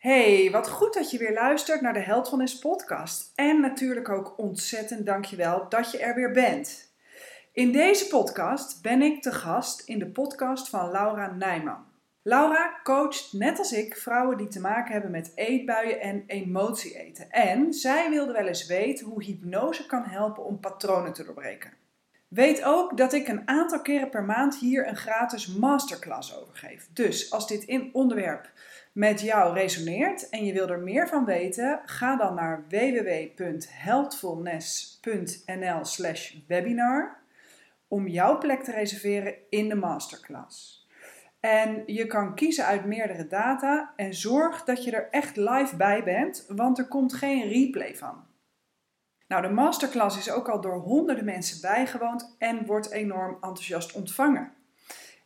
Hey, wat goed dat je weer luistert naar de Heldfulness podcast. En natuurlijk ook ontzettend dankjewel dat je er weer bent. In deze podcast ben ik te gast in de podcast van Laura Nijman. Laura coacht net als ik vrouwen die te maken hebben met eetbuien en emotie eten. En zij wilde wel eens weten hoe hypnose kan helpen om patronen te doorbreken. Weet ook dat ik een aantal keren per maand hier een gratis masterclass over geef. Dus als dit in onderwerp met jou resoneert en je wil er meer van weten, ga dan naar www.healthfulness.nl/slash webinar om jouw plek te reserveren in de masterclass. En je kan kiezen uit meerdere data en zorg dat je er echt live bij bent, want er komt geen replay van. Nou, de masterclass is ook al door honderden mensen bijgewoond en wordt enorm enthousiast ontvangen.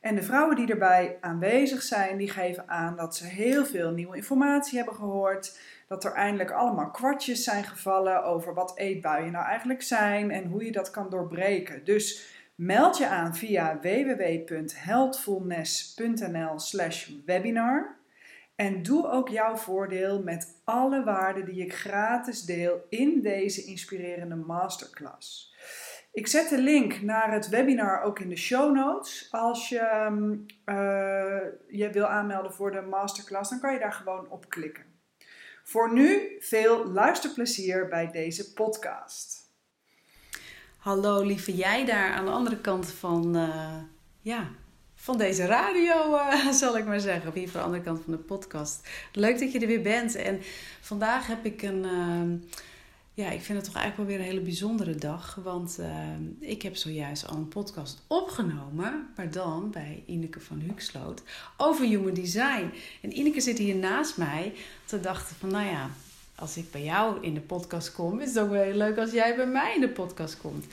En de vrouwen die erbij aanwezig zijn, die geven aan dat ze heel veel nieuwe informatie hebben gehoord. Dat er eindelijk allemaal kwartjes zijn gevallen over wat eetbuien nou eigenlijk zijn en hoe je dat kan doorbreken. Dus meld je aan via www.healthfulness.nl/slash webinar. En doe ook jouw voordeel met alle waarden die ik gratis deel in deze inspirerende masterclass. Ik zet de link naar het webinar ook in de show notes. Als je uh, je wil aanmelden voor de masterclass, dan kan je daar gewoon op klikken. Voor nu veel luisterplezier bij deze podcast. Hallo lieve jij daar aan de andere kant van, uh, ja, van deze radio, uh, zal ik maar zeggen. Of hier van de andere kant van de podcast. Leuk dat je er weer bent. En vandaag heb ik een ja, ik vind het toch eigenlijk wel weer een hele bijzondere dag. Want uh, ik heb zojuist al een podcast opgenomen, maar dan bij Ineke van Huxloot, over human design. En Ineke zit hier naast mij te dachten van, nou ja, als ik bij jou in de podcast kom, is het ook wel heel leuk als jij bij mij in de podcast komt.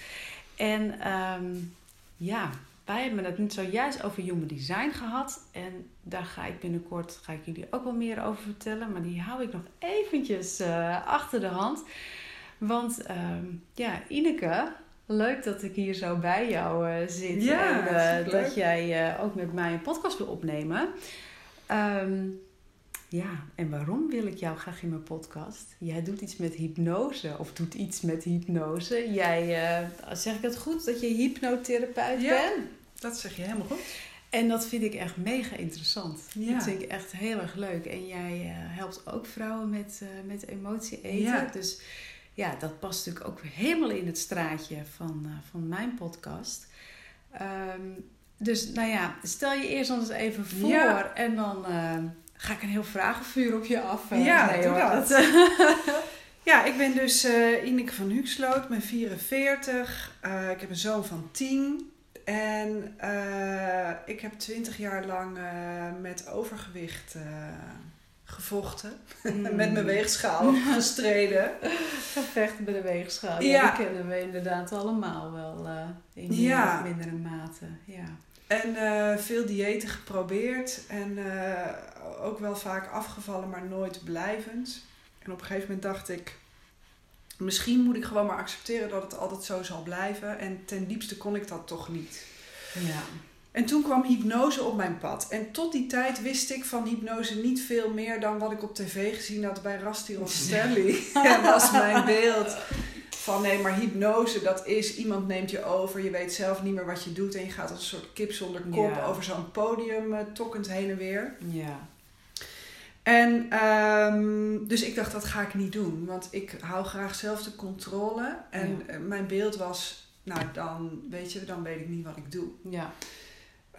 En um, ja, wij hebben het niet zojuist over human design gehad. En daar ga ik binnenkort ga ik jullie ook wel meer over vertellen. Maar die hou ik nog eventjes uh, achter de hand. Want uh, ja, Ineke, leuk dat ik hier zo bij jou uh, zit. Ja, en uh, dat jij uh, ook met mij een podcast wil opnemen. Um, ja, en waarom wil ik jou graag in mijn podcast? Jij doet iets met hypnose, of doet iets met hypnose. Jij, zeg ik het goed, dat je hypnotherapeut ja, bent? dat zeg je helemaal goed. En dat vind ik echt mega interessant. Ja. Dat vind ik echt heel erg leuk. En jij helpt ook vrouwen met, met emotie eten. Ja. Dus ja, dat past natuurlijk ook helemaal in het straatje van, uh, van mijn podcast. Um, dus nou ja, stel je eerst eens even voor ja. en dan uh, ga ik een heel vragenvuur op je af. Uh, ja, nee, doe hoor. dat. ja, ik ben dus Ineke van Huxloot, ben 44. ik heb een zoon van 10. En ik heb 20 jaar lang met overgewicht gevochten. Mm. met mijn weegschaal gestreden. Gevechten bij de weegschaal. Ja, Ja. dat kennen we inderdaad allemaal wel uh, in meer Ja. of mindere mate. Ja. En eh, veel diëten geprobeerd. En eh, ook wel vaak afgevallen, maar nooit blijvend. En op een gegeven moment dacht ik... Misschien moet ik gewoon maar accepteren dat het altijd zo zal blijven. En ten diepste kon ik dat toch niet. ja. En toen kwam hypnose op mijn pad. En tot die tijd wist ik van hypnose niet veel meer dan wat ik op tv gezien had bij Rusty Rostelli. en was mijn beeld van nee, maar hypnose dat is iemand neemt je over, je weet zelf niet meer wat je doet en je gaat als een soort kip zonder kop Ja. over zo'n podium uh, tokkend heen en weer. Ja. En um, dus ik dacht dat ga ik niet doen, want ik hou graag zelf de controle. En Ja. mijn beeld was, nou dan weet je, dan weet ik niet wat ik doe. Ja.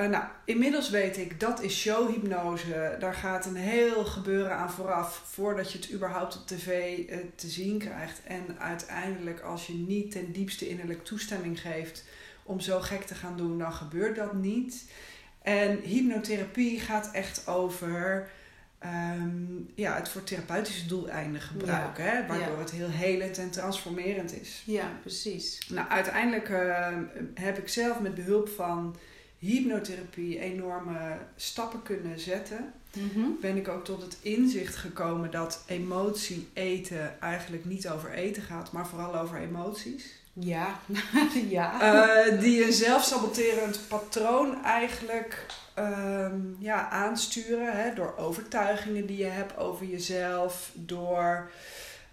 Uh, nou, inmiddels weet ik, dat is showhypnose. Daar gaat een heel gebeuren aan vooraf voordat je het überhaupt op tv uh, te zien krijgt. En uiteindelijk, als je niet ten diepste innerlijk toestemming geeft om zo gek te gaan doen, dan gebeurt dat niet. En hypnotherapie gaat echt over um, ja, het voor therapeutische doeleinden gebruiken. Ja. Hè? Waardoor Ja. het heel helend en transformerend is. ja, precies. Nou, uiteindelijk uh, heb ik zelf met behulp van hypnotherapie enorme stappen kunnen zetten. Mm-hmm. Ben ik ook tot het inzicht gekomen dat emotie eten eigenlijk niet over eten gaat, maar vooral over emoties. Ja. ja. Eh, die een zelfsaboterend patroon eigenlijk ehm, ja, aansturen. Hè, door overtuigingen die je hebt over jezelf. Door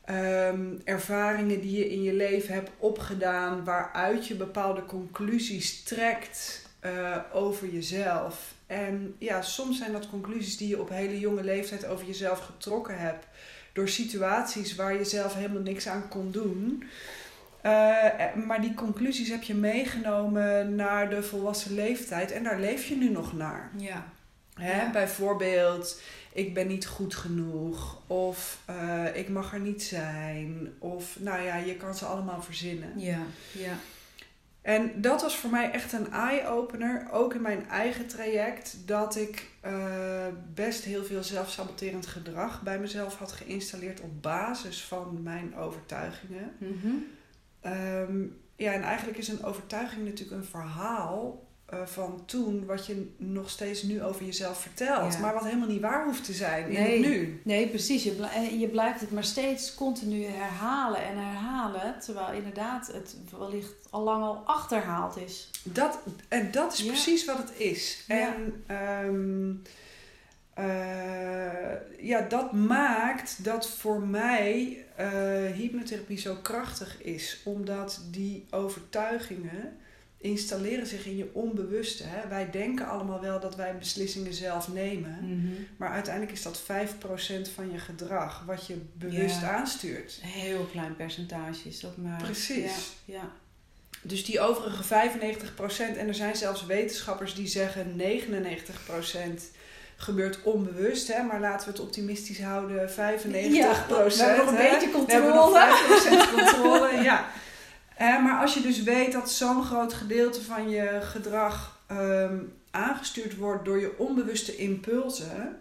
ehm, ervaringen die je in je leven hebt opgedaan. Waaruit je bepaalde conclusies trekt eh, over jezelf. En ja, soms zijn dat conclusies die je op hele jonge leeftijd over jezelf getrokken hebt. Door situaties waar je zelf helemaal niks aan kon doen. Uh, maar die conclusies heb je meegenomen naar de volwassen leeftijd en daar leef je nu nog naar. Ja. Hè? Ja. Bijvoorbeeld, ik ben niet goed genoeg, of uh, ik mag er niet zijn, of nou ja, je kan ze allemaal verzinnen. Ja, ja. En dat was voor mij echt een eye-opener, ook in mijn eigen traject, dat ik uh, best heel veel zelfsaboterend gedrag bij mezelf had geïnstalleerd op basis van mijn overtuigingen. Mm -hmm. um, ja, en eigenlijk is een overtuiging natuurlijk een verhaal uh, van toen, wat je nog steeds nu over jezelf vertelt, Ja. maar wat helemaal niet waar hoeft te zijn in het nu. Nee, precies. Je, en je blijft het maar steeds continu herhalen en herhalen. Terwijl inderdaad het wellicht al lang al achterhaald is. Dat, en dat is Ja. precies wat het is. Ja. En ehm, eh, ja, dat maakt dat voor mij eh, hypnotherapie zo krachtig is. Omdat die overtuigingen installeren zich in je onbewuste. Hè? Wij denken allemaal wel dat wij beslissingen zelf nemen. Maar uiteindelijk is dat 5% van je gedrag wat je bewust Ja. aanstuurt. Een heel klein percentage is dat maar. Precies. Ja, ja. Dus die overige 95%, en er zijn zelfs wetenschappers die zeggen 99% gebeurt onbewust, hè, maar laten we het optimistisch houden, 95%. Ja, we hebben nog een hè. beetje We hebben nog controle. 5% controle, ja. Eh, maar als je dus weet dat zo'n groot gedeelte van je gedrag ehm, aangestuurd wordt door je onbewuste impulsen,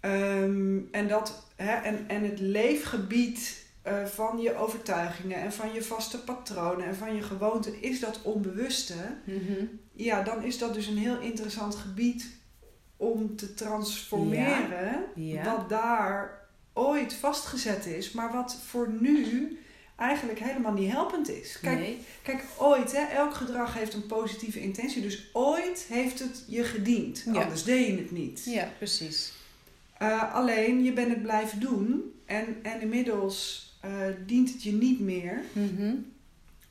ehm, en, dat, hè, en, en het leefgebied eh, van je overtuigingen en van je vaste patronen en van je gewoonten is dat onbewuste, Mhm. ja, dan is dat dus een heel interessant gebied om te transformeren. Ja. Wat daar ooit vastgezet is, maar wat voor nu eigenlijk helemaal niet helpend is. Kijk, nee. kijk ooit, hè, elk gedrag heeft een positieve intentie, dus ooit heeft het je gediend. Ja. Anders deed je het niet. Ja, precies. Uh, alleen je bent het blijven doen en, en inmiddels uh, dient het je niet meer. Mhm.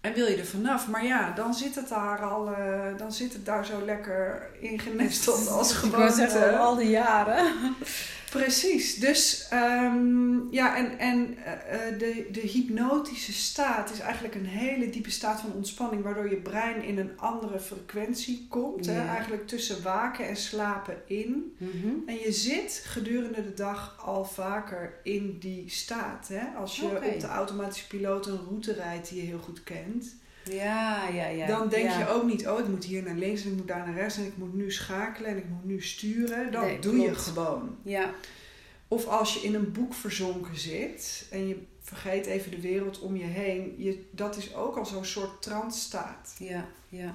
En wil je er vanaf, maar ja, dan zit het daar al, uh, dan zit het daar zo lekker ingenesteld als Ik wou zeggen, gewoonte. al die jaren. Precies, dus um, ja, en, en uh, de, de hypnotische staat is eigenlijk een hele diepe staat van ontspanning, waardoor je brein in een andere frequentie komt. Ja. Hè? Eigenlijk tussen waken en slapen in. Mhm. En je zit gedurende de dag al vaker in die staat. Hè? Als je op de automatische piloot een route rijdt die je heel goed kent, Ja, ja, ja. dan denk ja. je ook niet, oh ik moet hier naar links en ik moet daar naar rechts en ik moet nu schakelen en ik moet nu sturen. Dat Nee, doe je gewoon. Ja, Of als je in een boek verzonken zit en je vergeet even de wereld om je heen, je, dat is ook al zo'n soort trance staat. ja, ja.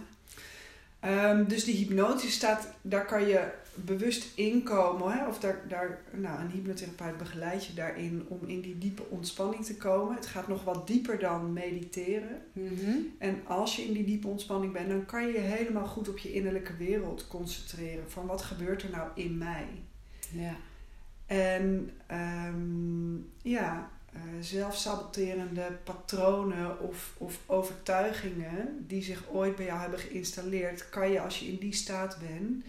Ehm, dus die hypnotische staat, daar kan je bewust inkomen. Hè? Of daar, daar, nou, een hypnotherapeut begeleidt je daarin om in die diepe ontspanning te komen. Het gaat nog wat dieper dan mediteren. Mhm. En als je in die diepe ontspanning bent, dan kan je je helemaal goed op je innerlijke wereld concentreren. Van wat gebeurt er nou in mij? Ja. En ehm, ja, eh, zelfsaboterende patronen of, of overtuigingen die zich ooit bij jou hebben geïnstalleerd, kan je als je in die staat bent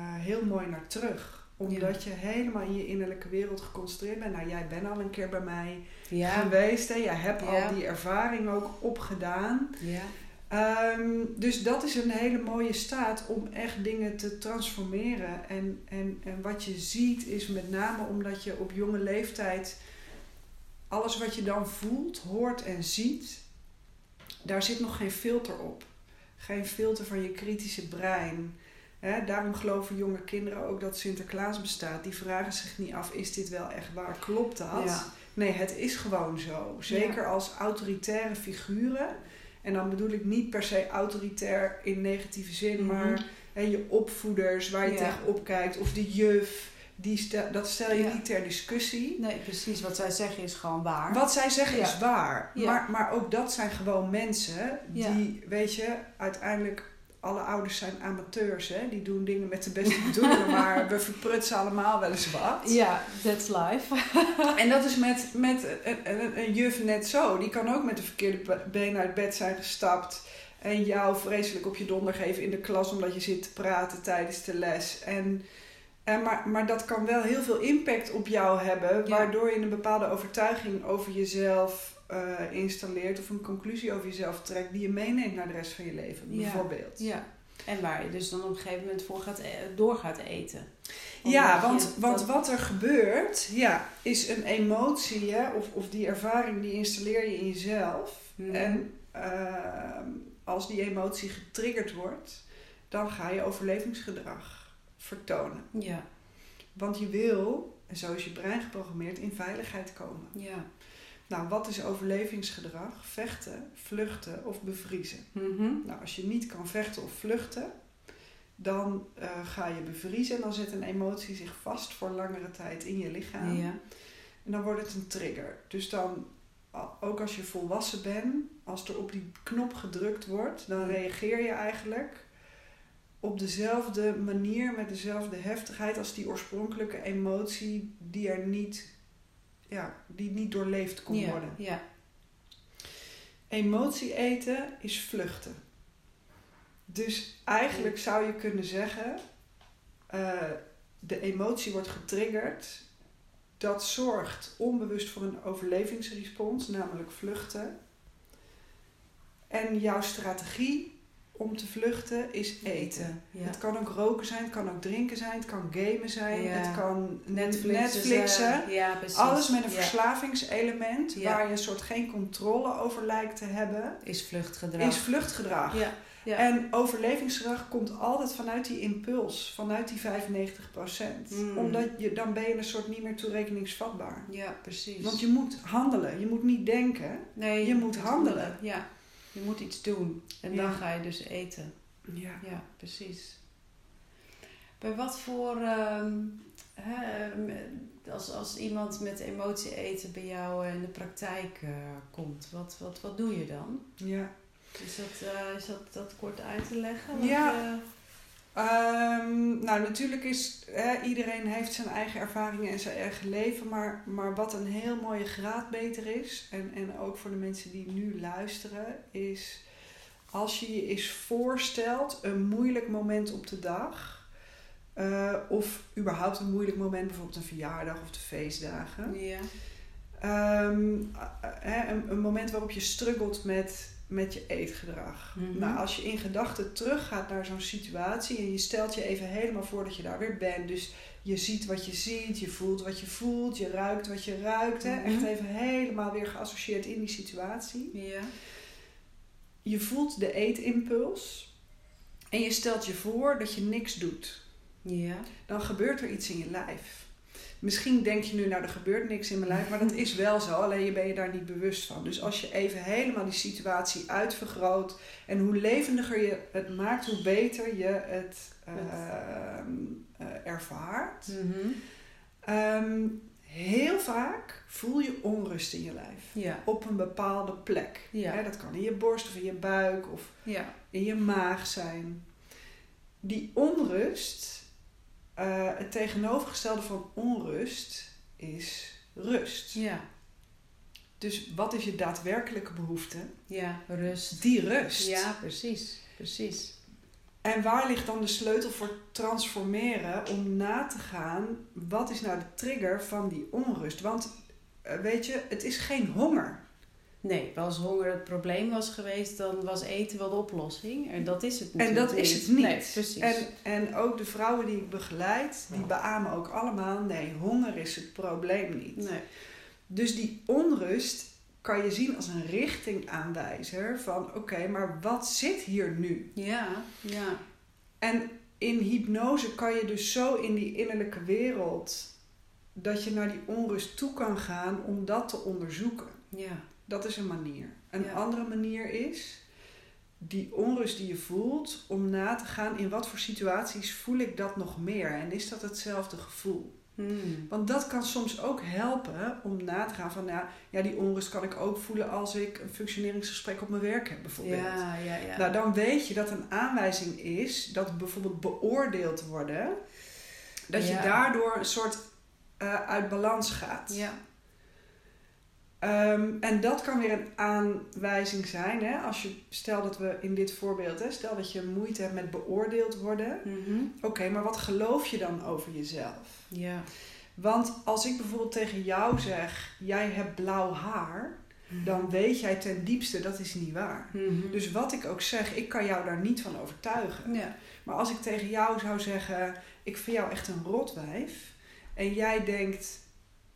heel mooi naar terug. Omdat je helemaal in je innerlijke wereld geconcentreerd bent. Nou, jij bent al een keer bij mij Ja. geweest. Hè? Jij hebt Ja. al die ervaring ook opgedaan. Ja. Ehm, dus dat is een hele mooie staat om echt dingen te transformeren. En, en, en wat je ziet is met name omdat je op jonge leeftijd alles wat je dan voelt, hoort en ziet, daar zit nog geen filter op. Geen filter van je kritische brein. Hè, daarom geloven jonge kinderen ook dat Sinterklaas bestaat. Die vragen zich niet af, is dit wel echt waar? Klopt dat? Ja. Nee, het is gewoon zo. Zeker als autoritaire figuren. En dan bedoel ik niet per se autoritair in negatieve zin, Mhm. maar hè, je opvoeders waar je Ja. tegenop kijkt, of de juf die stel, dat stel je niet ter discussie. Nee, precies. Wat zij zeggen is gewoon waar. Wat zij zeggen is waar. Maar, maar ook dat zijn gewoon mensen die, weet je, uiteindelijk... Alle ouders zijn amateurs, hè. Die doen dingen met de beste bedoelingen, maar we verprutsen allemaal wel eens wat. Ja, that's life. En dat is met, met een, een, een juf net zo. Die kan ook met de verkeerde be- been uit bed zijn gestapt. En jou vreselijk op je donder geven in de klas omdat je zit te praten tijdens de les. En, en maar, maar dat kan wel heel veel impact op jou hebben. Waardoor je een bepaalde overtuiging over jezelf eh, installeert. Of een conclusie over jezelf trekt die je meeneemt naar de rest van je leven. Ja. Bijvoorbeeld. Ja. En waar je dus dan op een gegeven moment voor gaat, e- door gaat eten. Ja, want, want wat er gebeurt, ja, is een emotie, hè, of, of die ervaring die installeer je in jezelf. Mhm. En ehm, als die emotie getriggerd wordt, dan ga je overlevingsgedrag vertonen. Ja, Want je wil, en zo is je brein geprogrammeerd, in veiligheid komen. ja. Nou, wat is overlevingsgedrag? Vechten, vluchten of bevriezen. Mhm. Nou, als je niet kan vechten of vluchten, dan eh, ga je bevriezen en dan zet een emotie zich vast voor langere tijd in je lichaam. Ja. En dan wordt het een trigger. Dus dan, ook als je volwassen bent, als er op die knop gedrukt wordt, dan reageer je eigenlijk op dezelfde manier, met dezelfde heftigheid als die oorspronkelijke emotie die er niet, ja, die niet doorleefd kon ja. worden. Ja. Emotie eten is vluchten. Dus eigenlijk zou je kunnen zeggen, eh, de emotie wordt getriggerd. Dat zorgt onbewust voor een overlevingsrespons, namelijk vluchten. En jouw strategie om te vluchten is eten. Ja. Het kan ook roken zijn, het kan ook drinken zijn, het kan gamen zijn, Ja. het kan Netflix. Netflixen. ja, precies. Alles met een verslavingselement waar je een soort geen controle over lijkt te hebben, Is vluchtgedrag. is vluchtgedrag. En overlevingsgedrag komt altijd vanuit die impuls, vanuit die 95%. Mm. Omdat je, dan ben je een soort niet meer toerekeningsvatbaar. ja, precies. Want je moet handelen, je moet niet denken. nee, je moet handelen. Ja. Je moet iets doen. En Ja. dan ga je dus eten. Ja. Ja, precies. Bij wat voor... ehm, hè, ehm, als, als iemand met emotie eten bij jou in de praktijk eh, komt, wat, wat, wat doe je dan? ja. Is dat, eh, is dat, dat kort uit te leggen? Wat, Ja. Eh, Ehm, nou, natuurlijk is hè, iedereen heeft zijn eigen ervaringen en zijn eigen leven, maar, maar wat een heel mooie graadmeter is, en, en ook voor de mensen die nu luisteren, is als je je eens voorstelt een moeilijk moment op de dag, eh, of überhaupt een moeilijk moment, bijvoorbeeld een verjaardag of de feestdagen, ja. Ehm, eh, hè, een, een moment waarop je struggelt met, met je eetgedrag. Mhm. Nou, als je in gedachten teruggaat naar zo'n situatie en je stelt je even helemaal voor dat je daar weer bent. Dus je ziet wat je ziet, je voelt wat je voelt, je ruikt wat je ruikt. Hè? Mhm. Echt even helemaal weer geassocieerd in die situatie. Ja. Je voelt de eetimpuls en je stelt je voor dat je niks doet. Ja. Dan gebeurt er iets in je lijf. Misschien denk je nu, nou er gebeurt niks in mijn lijf, maar dat is wel zo, alleen je ben je daar niet bewust van. Dus als je even helemaal die situatie uitvergroot en hoe levendiger je het maakt, hoe beter je het ehm, eh, ervaart. Mhm. Ehm, heel vaak voel je onrust in je lijf Ja. op een bepaalde plek. Ja. Dat kan in je borst of in je buik of Ja. in je maag zijn. Die onrust, eh, het tegenovergestelde van onrust is rust. Ja. Dus wat is je daadwerkelijke behoefte? Ja. Rust. Die rust. Ja, precies. Precies. En waar ligt dan de sleutel voor transformeren om na te gaan, wat is nou de trigger van die onrust? Want eh, weet je, het is geen honger. Nee, als honger het probleem was geweest, dan was eten wel de oplossing. En dat is het En natuurlijk dat is het niet. Nee, precies. En, en ook de vrouwen die ik begeleid, die beamen ook allemaal, nee, honger is het probleem niet. nee. Dus die onrust kan je zien als een richtingaanwijzer van oké, maar wat zit hier nu? Ja, ja. En in hypnose kan je dus zo in die innerlijke wereld dat je naar die onrust toe kan gaan om dat te onderzoeken. Ja. Dat is een manier. Een Ja. andere manier is die onrust die je voelt om na te gaan in wat voor situaties voel ik dat nog meer en is dat hetzelfde gevoel? Hmm. Want dat kan soms ook helpen om na te gaan van, nou, ja, die onrust kan ik ook voelen als ik een functioneringsgesprek op mijn werk heb, bijvoorbeeld. Ja, ja, ja. Nou, dan weet je dat een aanwijzing is dat bijvoorbeeld beoordeeld worden, dat je daardoor een soort eh, uit balans gaat. ja. Ehm, en dat kan weer een aanwijzing zijn. Hè? Als je, stel dat we in dit voorbeeld, hè, stel dat je moeite hebt met beoordeeld worden. Mhm. Oké, maar wat geloof je dan over jezelf? Ja. Want als ik bijvoorbeeld tegen jou zeg, jij hebt blauw haar, dan weet jij ten diepste dat is niet waar. Mhm. Dus wat ik ook zeg, ik kan jou daar niet van overtuigen. ja. Maar als ik tegen jou zou zeggen, ik vind jou echt een rotwijf. En jij denkt,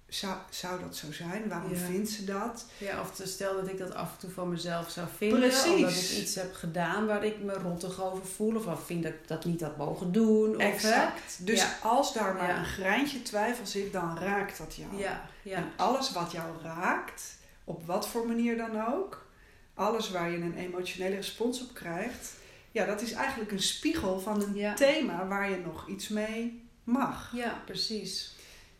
zou, zou dat zo zijn? Waarom Ja. vindt ze dat? Ja, of te- stel dat ik dat af en toe van mezelf zou vinden. Precies. Omdat ik iets heb gedaan waar ik me rottig over voel. Of vind dat ik dat niet had mogen doen. Of, hè? Exact. Dus Ja. als daar maar Ja. een greintje twijfel zit, dan raakt dat jou. Ja, ja. En alles wat jou raakt, op wat voor manier dan ook, alles waar je een emotionele respons op krijgt, ja, dat is eigenlijk een spiegel van een thema waar je nog iets mee mag. ja, precies.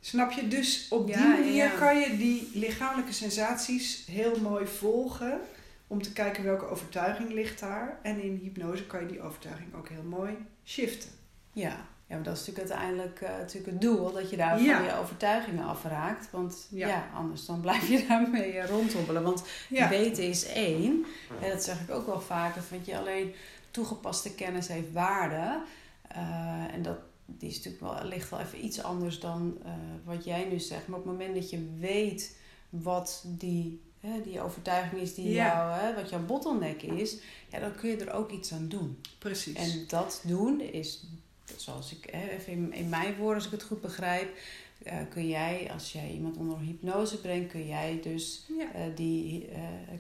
Snap je? Dus op die Ja, manier ja. kan je die lichamelijke sensaties heel mooi volgen. Om te kijken welke overtuiging ligt daar. En in hypnose kan je die overtuiging ook heel mooi shiften. Ja. ja, maar dat is natuurlijk uiteindelijk eh, natuurlijk het doel. Dat je daar Ja. van je overtuigingen afraakt. Want Ja. anders dan blijf je daarmee eh, rondhobbelen. Want weten is één. En dat zeg ik ook wel vaker. Vind je alleen toegepaste kennis heeft waarde. Eh, en dat die is natuurlijk wel, ligt wel even iets anders dan eh, wat jij nu zegt. Maar op het moment dat je weet wat die, hè, die overtuiging is die Ja. jou, hè, wat jouw bottleneck is, ja, dan kun je er ook iets aan doen. precies. En dat doen is, zoals ik hè, even in, in mijn woorden, als ik het goed begrijp, eh, kun jij, als jij iemand onder hypnose brengt, kun jij dus ja. eh, die,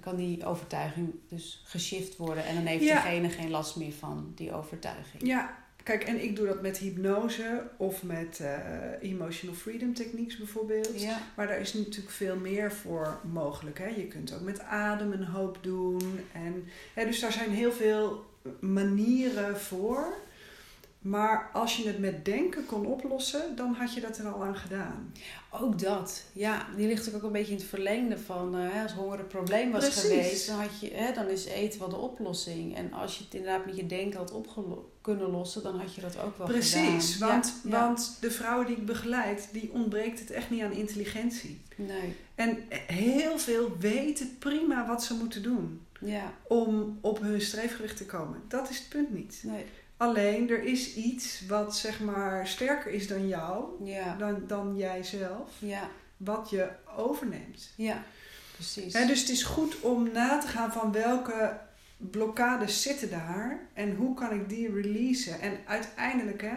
kan die overtuiging dus geshift worden. En dan heeft Ja. diegene geen last meer van die overtuiging. ja, kijk, en ik doe dat met hypnose of met eh, emotional freedom techniques bijvoorbeeld. Ja. Maar daar is natuurlijk veel meer voor mogelijk. Hè? Je kunt ook met adem een hoop doen. En, hè, dus daar zijn heel veel manieren voor. Maar als je het met denken kon oplossen, dan had je dat er al aan gedaan. Ook dat. Ja, die ligt ook een beetje in het verlengde van eh, als honger een probleem was Precies. geweest, dan, had je, hè, dan is eten wel de oplossing. En als je het inderdaad met je denken had opgelo- kunnen lossen, dan had je dat ook wel Precies, gedaan. want, Ja, ja. want de vrouwen die ik begeleid, die ontbreekt het echt niet aan intelligentie. Nee, En heel veel weten prima wat ze moeten doen ja, om op hun streefgewicht te komen. Dat is het punt niet. nee, Alleen er is iets wat zeg maar sterker is dan jou, ja, dan, dan jijzelf, ja, wat je overneemt. ja, precies. Hè, dus het is goed om na te gaan van welke blokkades zitten daar en hoe kan ik die releasen. En uiteindelijk, hè,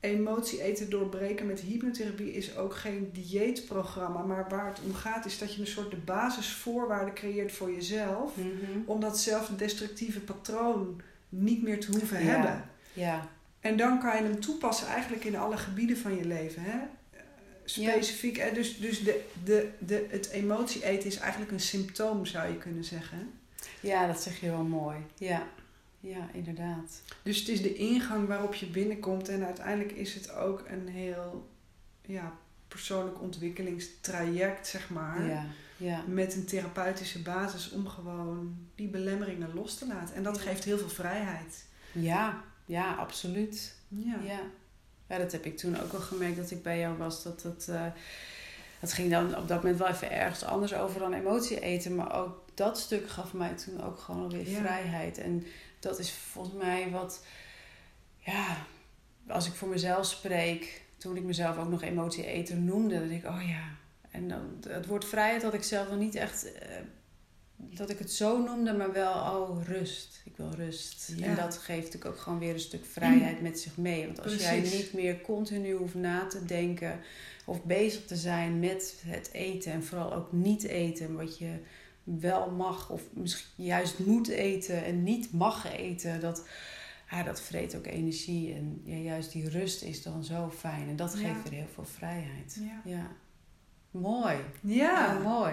emotie eten doorbreken met hypnotherapie is ook geen dieetprogramma, maar waar het om gaat is dat je een soort de basisvoorwaarden creëert voor jezelf Mhm. om datzelfde destructieve patroon niet meer te hoeven Ja. hebben. Ja, En dan kan je hem toepassen eigenlijk in alle gebieden van je leven. Hè? Specifiek. hè, Dus, dus de, de, de, het emotie eten is eigenlijk een symptoom, zou je kunnen zeggen. ja, dat zeg je wel mooi. Ja, ja inderdaad. Dus het is de ingang waarop je binnenkomt. En uiteindelijk is het ook een heel ja, persoonlijk ontwikkelingstraject, zeg maar. Ja, ja. Met een therapeutische basis om gewoon die belemmeringen los te laten. En dat Ja. geeft heel veel vrijheid. Ja, ja, absoluut. Ja. Ja. ja, dat heb ik toen ook al gemerkt dat ik bij jou was. Dat het, eh, het ging dan op dat moment wel even ergens anders over dan emotie eten. Maar ook dat stuk gaf mij toen ook gewoon alweer Ja. vrijheid. En dat is volgens mij wat, ja, als ik voor mezelf spreek, toen ik mezelf ook nog emotie eten noemde, denk ik, oh ja. En dan, het woord vrijheid had ik zelf nog niet echt, eh, dat ik het zo noemde, maar wel, oh, rust. Ik wil rust. Ja. En dat geeft natuurlijk ook gewoon weer een stuk vrijheid met zich mee. Want als jij niet meer continu hoeft na te denken of bezig te zijn met het eten en vooral ook niet eten, wat je wel mag of misschien juist moet eten en niet mag eten, dat, ja, dat vreet ook energie. En ja, juist die rust is dan zo fijn en dat Ja. geeft weer heel veel vrijheid. Ja. Mooi. Ja. Ja, mooi.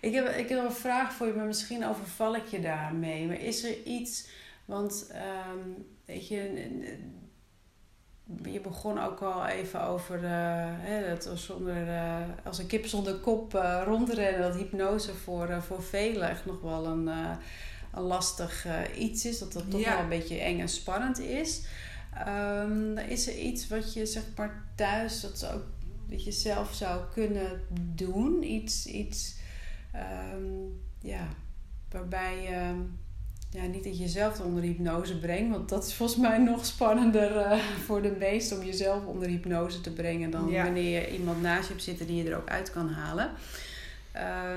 Ik heb, ik heb een vraag voor je, maar misschien overval ik je daarmee. Maar is er iets, want ehm, weet je, je begon ook al even over uh, hè, dat zonder, uh, als een kip zonder kop uh, rondrennen, dat hypnose voor, voor velen echt nog wel een, een lastig iets is. Dat dat toch wel een beetje eng en spannend is. Um, is er iets wat je zeg maar thuis, dat, ook, dat je zelf zou kunnen doen? Iets, iets um, ja, waarbij je ja, niet dat je jezelf onder hypnose brengt, want dat is volgens mij nog spannender uh, voor de meesten om jezelf onder hypnose te brengen dan wanneer je iemand naast je hebt zitten die je er ook uit kan halen.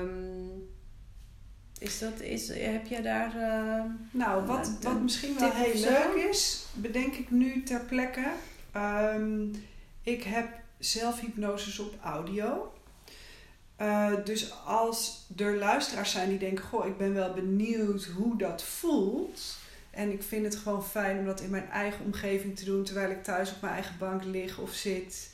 Um, is dat, is, heb jij daar. Uh, nou, wat, wat misschien wel heel leuk is, bedenk ik nu ter plekke. Um, ik heb zelfhypnoses op audio. Uh, dus als er luisteraars zijn die denken: Goh, ik ben wel benieuwd hoe dat voelt. En ik vind het gewoon fijn om dat in mijn eigen omgeving te doen terwijl ik thuis op mijn eigen bank lig of zit.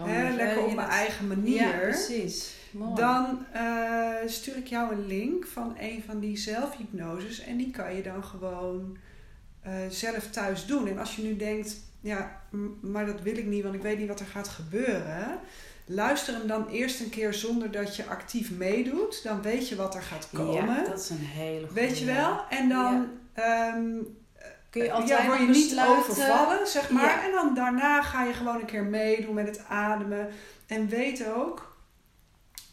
Hè, lekker op mijn eigen manier. Ja, precies. Mooi. Dan uh, stuur ik jou een link van een van die zelfhypnoses en die kan je dan gewoon uh, zelf thuis doen. En als je nu denkt: Ja, maar dat wil ik niet, want ik weet niet wat er gaat gebeuren Luister hem dan eerst een keer zonder dat je actief meedoet. Dan weet je wat er gaat komen. Ja, dat is een hele goede. Weet je wel? En dan ja. um, Kun je altijd ja, word je niet overvallen, zeg maar. En dan daarna ga je gewoon een keer meedoen met het ademen. En weet ook,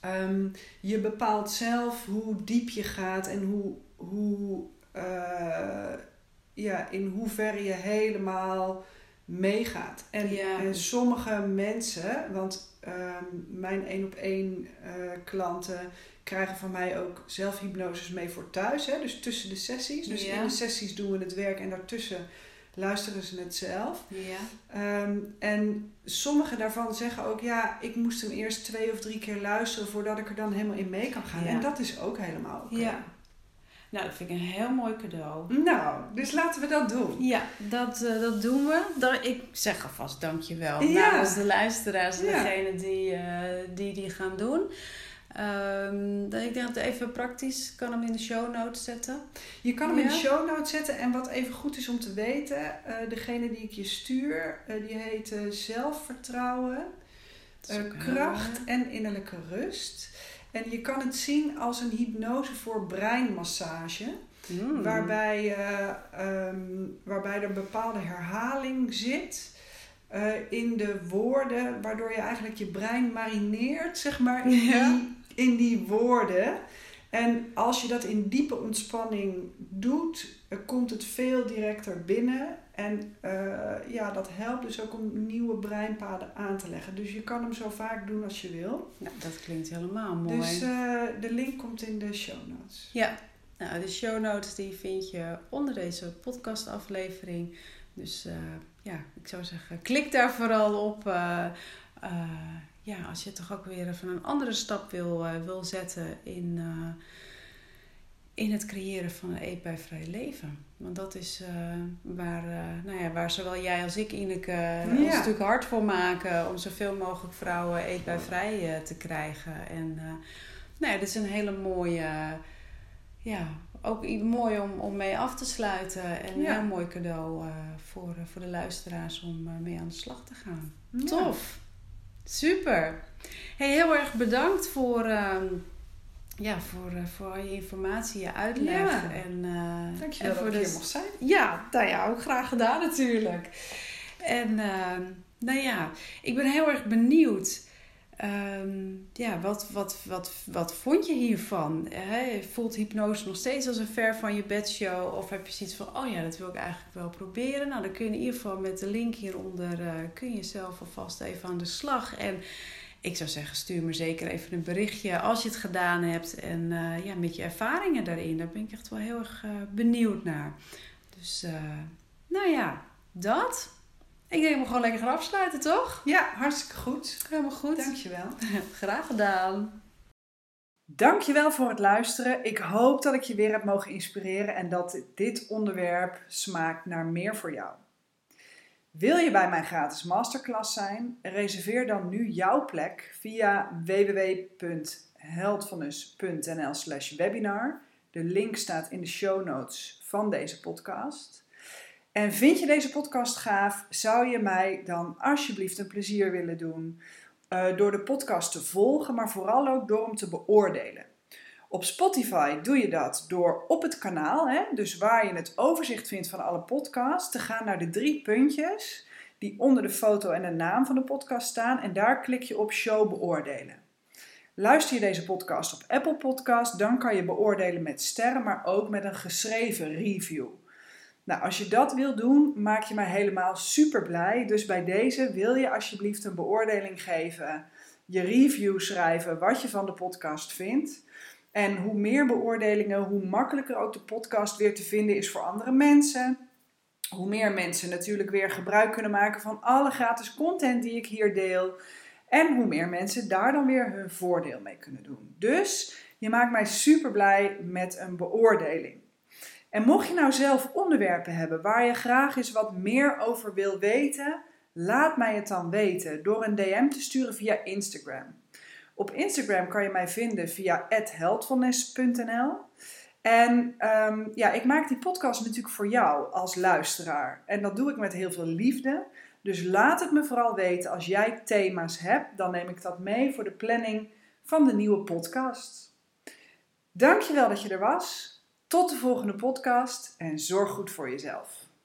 um, je bepaalt zelf hoe diep je gaat en hoe, hoe uh, ja, in hoeverre je helemaal meegaat. En, en sommige mensen, want Ehm, mijn één op één uh, klanten krijgen van mij ook zelfhypnoses mee voor thuis. Hè? Dus tussen de sessies. Dus in de sessies doen we het werk en daartussen luisteren ze het zelf. Ja. Ehm, en sommige daarvan zeggen ook, ja, ik moest hem eerst twee of drie keer luisteren voordat ik er dan helemaal in mee kan gaan. En dat is ook helemaal oké. Ja. Nou, dat vind ik een heel mooi cadeau. Nou, dus laten we dat doen. Ja, dat, uh, dat doen we. Dat, ik zeg alvast dankjewel ja. namens de luisteraars en ja. degene die, uh, die die gaan doen. Um, ik denk dat even praktisch kan hem in de show notes zetten. Je kan hem in de show notes zetten. En wat even goed is om te weten, uh, degene die ik je stuur, die heet zelfvertrouwen, kracht en innerlijke rust. En je kan het zien als een hypnose voor breinmassage. Mm. Waarbij, uh, um, waarbij er een bepaalde herhaling zit uh, in de woorden, waardoor je eigenlijk je brein marineert, zeg maar, in, die, in die woorden. En als je dat in diepe ontspanning doet, komt het veel directer binnen. En uh, ja, dat helpt dus ook om nieuwe breinpaden aan te leggen. Dus je kan hem zo vaak doen als je wil. Nou, dat klinkt helemaal mooi. Dus uh, de link komt in de show notes. Ja, nou, de show notes die vind je onder deze podcastaflevering. Dus uh, ja, ik zou zeggen, klik daar vooral op. ja, als je toch ook weer even een andere stap wil, wil zetten in in het creëren van een eetbuivrij leven. Want dat is uh, waar, uh, nou ja, waar zowel jij als ik, Ineke, uh, ja. ons natuurlijk hard voor maken... om zoveel mogelijk vrouwen eetbuivrij te krijgen. En nou ja, dit is een hele mooie... ja, ook mooi om, om mee af te sluiten. En een heel mooi cadeau voor, voor de luisteraars om mee aan de slag te gaan. Tof! Super! Hey, heel erg bedankt voor ehm, ja, voor, uh, voor je informatie, je uitleg. Ja. En, uh, Dankjewel en voor dat ik hier mocht zijn. Ja, nou ja, ook graag gedaan natuurlijk. En uh, nou ja, ik ben heel erg benieuwd. Um, ja, wat, wat, wat, wat vond je hiervan? He, voelt hypnose nog steeds als een ver van je bedshow? Of heb je zoiets van, oh ja, dat wil ik eigenlijk wel proberen? Nou, dan kun je in ieder geval met de link hieronder... Uh, kun je zelf alvast even aan de slag. En ik zou zeggen, stuur me zeker even een berichtje als je het gedaan hebt. En uh, ja, met je ervaringen daarin. Daar ben ik echt wel heel erg uh, benieuwd naar. Dus, uh, nou ja, dat. Ik denk dat we gewoon lekker gaan afsluiten, toch? Ja, hartstikke goed. Helemaal goed. Dankjewel. Graag gedaan. Dankjewel voor het luisteren. Ik hoop dat ik je weer heb mogen inspireren en dat dit onderwerp smaakt naar meer voor jou. Wil je bij mijn gratis masterclass zijn? Reserveer dan nu jouw plek via www.heldvanus.nl/webinar. De link staat in de show notes van deze podcast. En vind je deze podcast gaaf, zou je mij dan alsjeblieft een plezier willen doen uh, door de podcast te volgen, maar vooral ook door hem te beoordelen. Op Spotify doe je dat door op het kanaal, hè, dus waar je het overzicht vindt van alle podcasts, te gaan naar de drie puntjes die onder de foto en de naam van de podcast staan en daar klik je op show beoordelen. Luister je deze podcast op Apple Podcast, dan kan je beoordelen met sterren, maar ook met een geschreven review. Nou, als je dat wil doen, maak je mij helemaal super blij. Dus bij deze wil je alsjeblieft een beoordeling geven, je review schrijven, wat je van de podcast vindt. En hoe meer beoordelingen, hoe makkelijker ook de podcast weer te vinden is voor andere mensen. Hoe meer mensen natuurlijk weer gebruik kunnen maken van alle gratis content die ik hier deel. En hoe meer mensen daar dan weer hun voordeel mee kunnen doen. Dus je maakt mij super blij met een beoordeling. En mocht je nou zelf onderwerpen hebben waar je graag eens wat meer over wil weten, laat mij het dan weten door een DM te sturen via Instagram. Op Instagram kan je mij vinden via heldfulness.nl. En um, ja, ik maak die podcast natuurlijk voor jou als luisteraar. En dat doe ik met heel veel liefde. Dus laat het me vooral weten als jij thema's hebt. Dan neem ik dat mee voor de planning van de nieuwe podcast. Dankjewel dat je er was. Tot de volgende podcast en zorg goed voor jezelf.